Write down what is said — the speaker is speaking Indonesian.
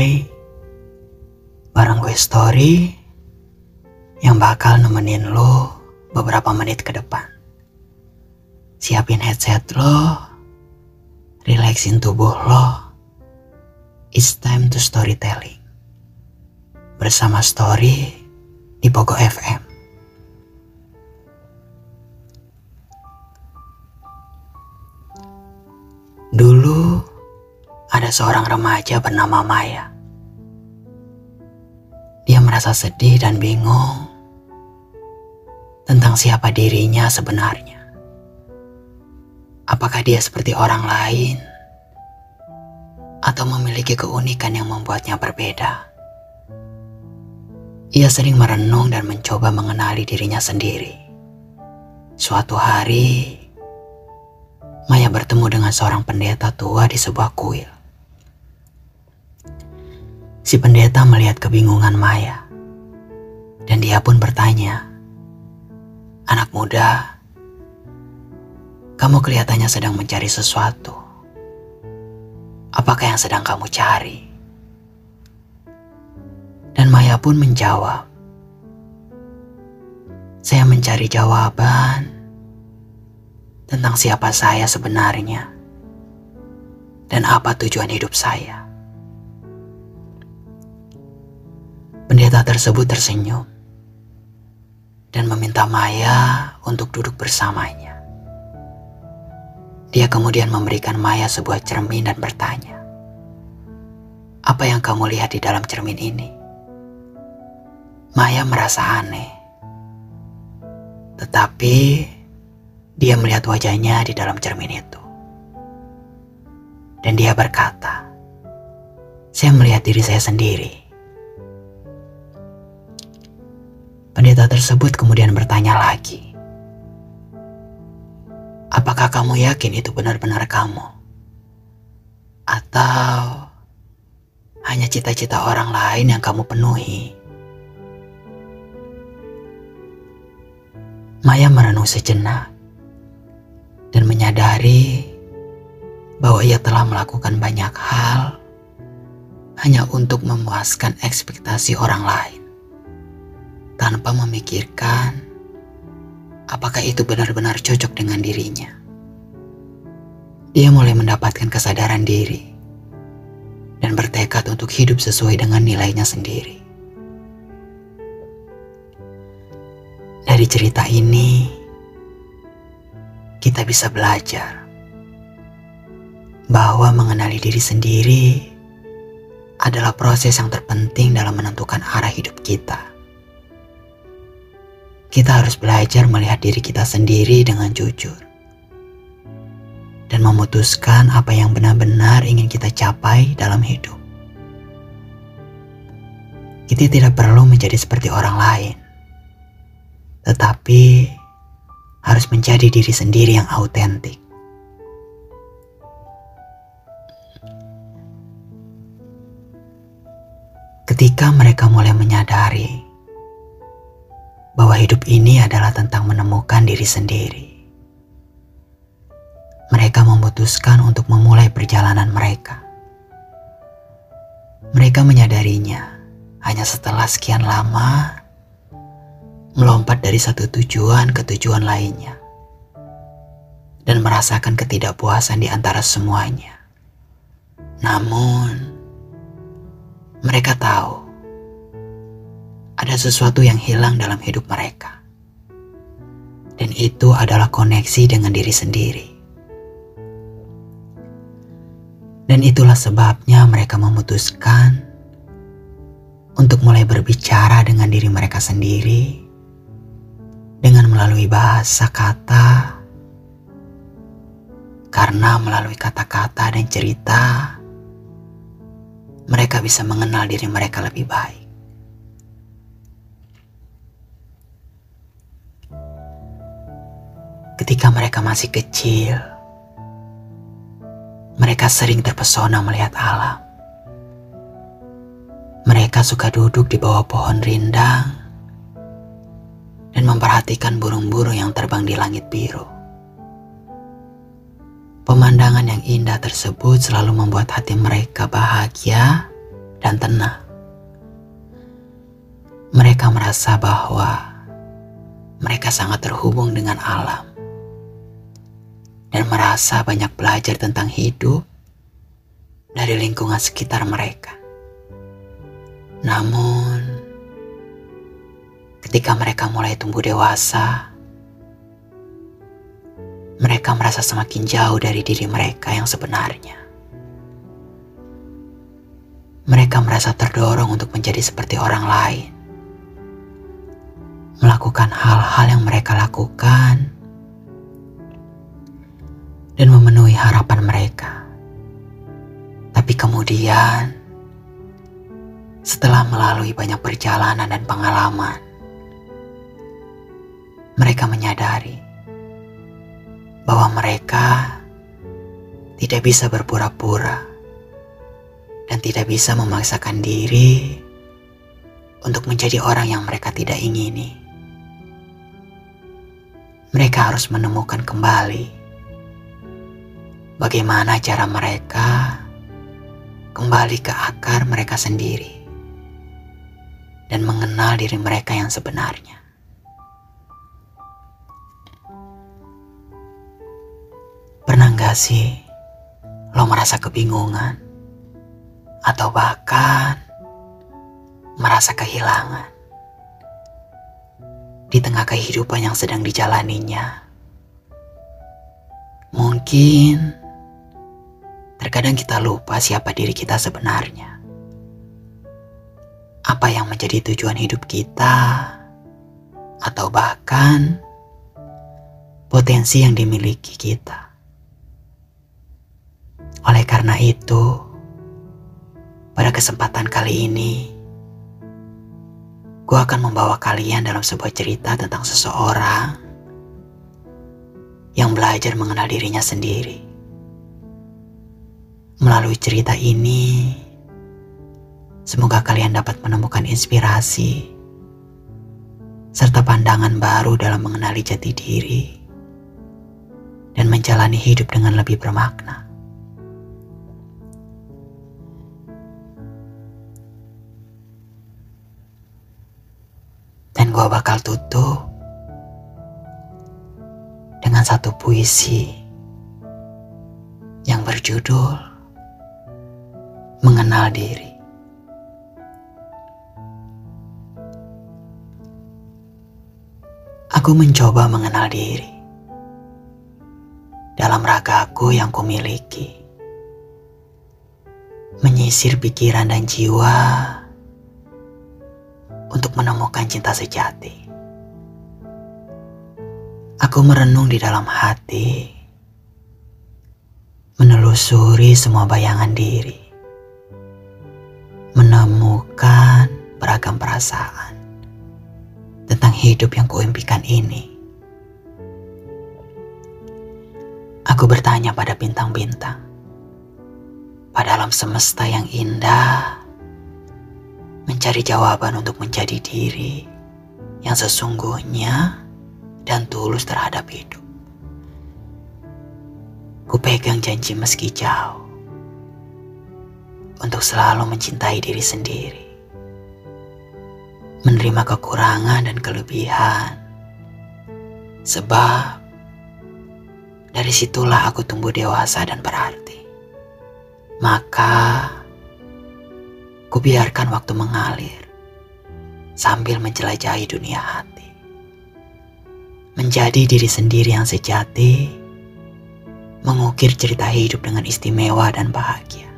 Day Bareng gue story Yang bakal nemenin lo beberapa menit ke depan. Siapin headset lo Relaxin tubuh lo. It's time to storytelling. Bersama Story di Pogo FM Dulu ada seorang remaja bernama Maya. Dia merasa sedih dan bingung tentang siapa dirinya sebenarnya. Apakah dia seperti orang lain atau memiliki keunikan yang membuatnya berbeda? Ia sering merenung dan mencoba mengenali dirinya sendiri. Suatu hari, Maya bertemu dengan seorang pendeta tua di sebuah kuil. Si pendeta melihat kebingungan Maya, dan dia pun bertanya, "Anak muda, kamu kelihatannya sedang mencari sesuatu. Apakah yang sedang kamu cari?" Dan Maya pun menjawab, "Saya mencari jawaban tentang siapa saya sebenarnya dan apa tujuan hidup saya." Pendeta tersebut tersenyum dan meminta Maya untuk duduk bersamanya. Dia kemudian memberikan Maya sebuah cermin dan bertanya, "Apa yang kamu lihat di dalam cermin ini?" Maya merasa aneh, tetapi dia melihat wajahnya di dalam cermin itu, dan dia berkata, "Saya melihat diri saya sendiri." Pendeta tersebut kemudian bertanya lagi, "Apakah kamu yakin itu benar-benar kamu, atau hanya cita-cita orang lain yang kamu penuhi?" Maya merenung sejenak dan menyadari bahwa ia telah melakukan banyak hal hanya untuk memuaskan ekspektasi orang lain tanpa memikirkan apakah itu benar-benar cocok dengan dirinya. Dia mulai mendapatkan kesadaran diri dan bertekad untuk hidup sesuai dengan nilainya sendiri. Dari cerita ini, kita bisa belajar bahwa mengenali diri sendiri adalah proses yang terpenting dalam menentukan arah hidup kita kita harus belajar melihat diri kita sendiri dengan jujur dan memutuskan apa yang benar-benar ingin kita capai dalam hidup. Kita tidak perlu menjadi seperti orang lain, tetapi harus menjadi diri sendiri yang autentik. Ketika mereka mulai menyadari bahwa hidup ini adalah tentang menemukan diri sendiri. Mereka memutuskan untuk memulai perjalanan mereka. Mereka menyadarinya hanya setelah sekian lama melompat dari satu tujuan ke tujuan lainnya dan merasakan ketidakpuasan di antara semuanya. Namun, mereka tahu ada sesuatu yang hilang dalam hidup mereka. Dan itu adalah koneksi dengan diri sendiri. Dan itulah sebabnya mereka memutuskan untuk mulai berbicara dengan diri mereka sendiri dengan melalui bahasa kata. Karena melalui kata-kata dan cerita, mereka bisa mengenal diri mereka lebih baik. Ketika mereka masih kecil, mereka sering terpesona melihat alam. Mereka suka duduk di bawah pohon rindang dan memperhatikan burung-burung yang terbang di langit biru. Pemandangan yang indah tersebut selalu membuat hati mereka bahagia dan tenang. Mereka merasa bahwa mereka sangat terhubung dengan alam dan merasa banyak belajar tentang hidup dari lingkungan sekitar mereka. Namun, ketika mereka mulai tumbuh dewasa, mereka merasa semakin jauh dari diri mereka yang sebenarnya. Mereka merasa terdorong untuk menjadi seperti orang lain melakukan hal-hal yang mereka lakukan, dan memenuhi harapan mereka. Tapi kemudian, setelah melalui banyak perjalanan dan pengalaman, mereka menyadari bahwa mereka tidak bisa berpura-pura dan tidak bisa memaksakan diri untuk menjadi orang yang mereka tidak ingini mereka harus menemukan kembali bagaimana cara mereka kembali ke akar mereka sendiri dan mengenal diri mereka yang sebenarnya. Pernah gak sih lo merasa kebingungan atau bahkan merasa kehilangan? di tengah kehidupan yang sedang dijalaninya. Mungkin terkadang kita lupa siapa diri kita sebenarnya. Apa yang menjadi tujuan hidup kita, atau bahkan potensi yang dimiliki kita. Oleh karena itu, pada kesempatan kali ini, gue akan membawa kalian dalam sebuah cerita tentang seseorang yang belajar mengenal dirinya sendiri. Melalui cerita ini, semoga kalian dapat menemukan inspirasi serta pandangan baru dalam mengenali jati diri dan menjalani hidup dengan lebih bermakna. Dan gue bakal tutup dengan satu puisi yang berjudul Mengenal Diri. Aku mencoba mengenal diri dalam ragaku yang kumiliki. Menyisir pikiran dan jiwa untuk menemukan cinta sejati. Aku merenung di dalam hati, menelusuri semua bayangan diri, menemukan beragam perasaan tentang hidup yang kuimpikan ini. Aku bertanya pada bintang-bintang, pada alam semesta yang indah mencari jawaban untuk menjadi diri yang sesungguhnya dan tulus terhadap hidup. Ku pegang janji meski jauh untuk selalu mencintai diri sendiri, menerima kekurangan dan kelebihan, sebab dari situlah aku tumbuh dewasa dan berarti. Maka Kubiarkan waktu mengalir sambil menjelajahi dunia hati. Menjadi diri sendiri yang sejati, mengukir cerita hidup dengan istimewa dan bahagia.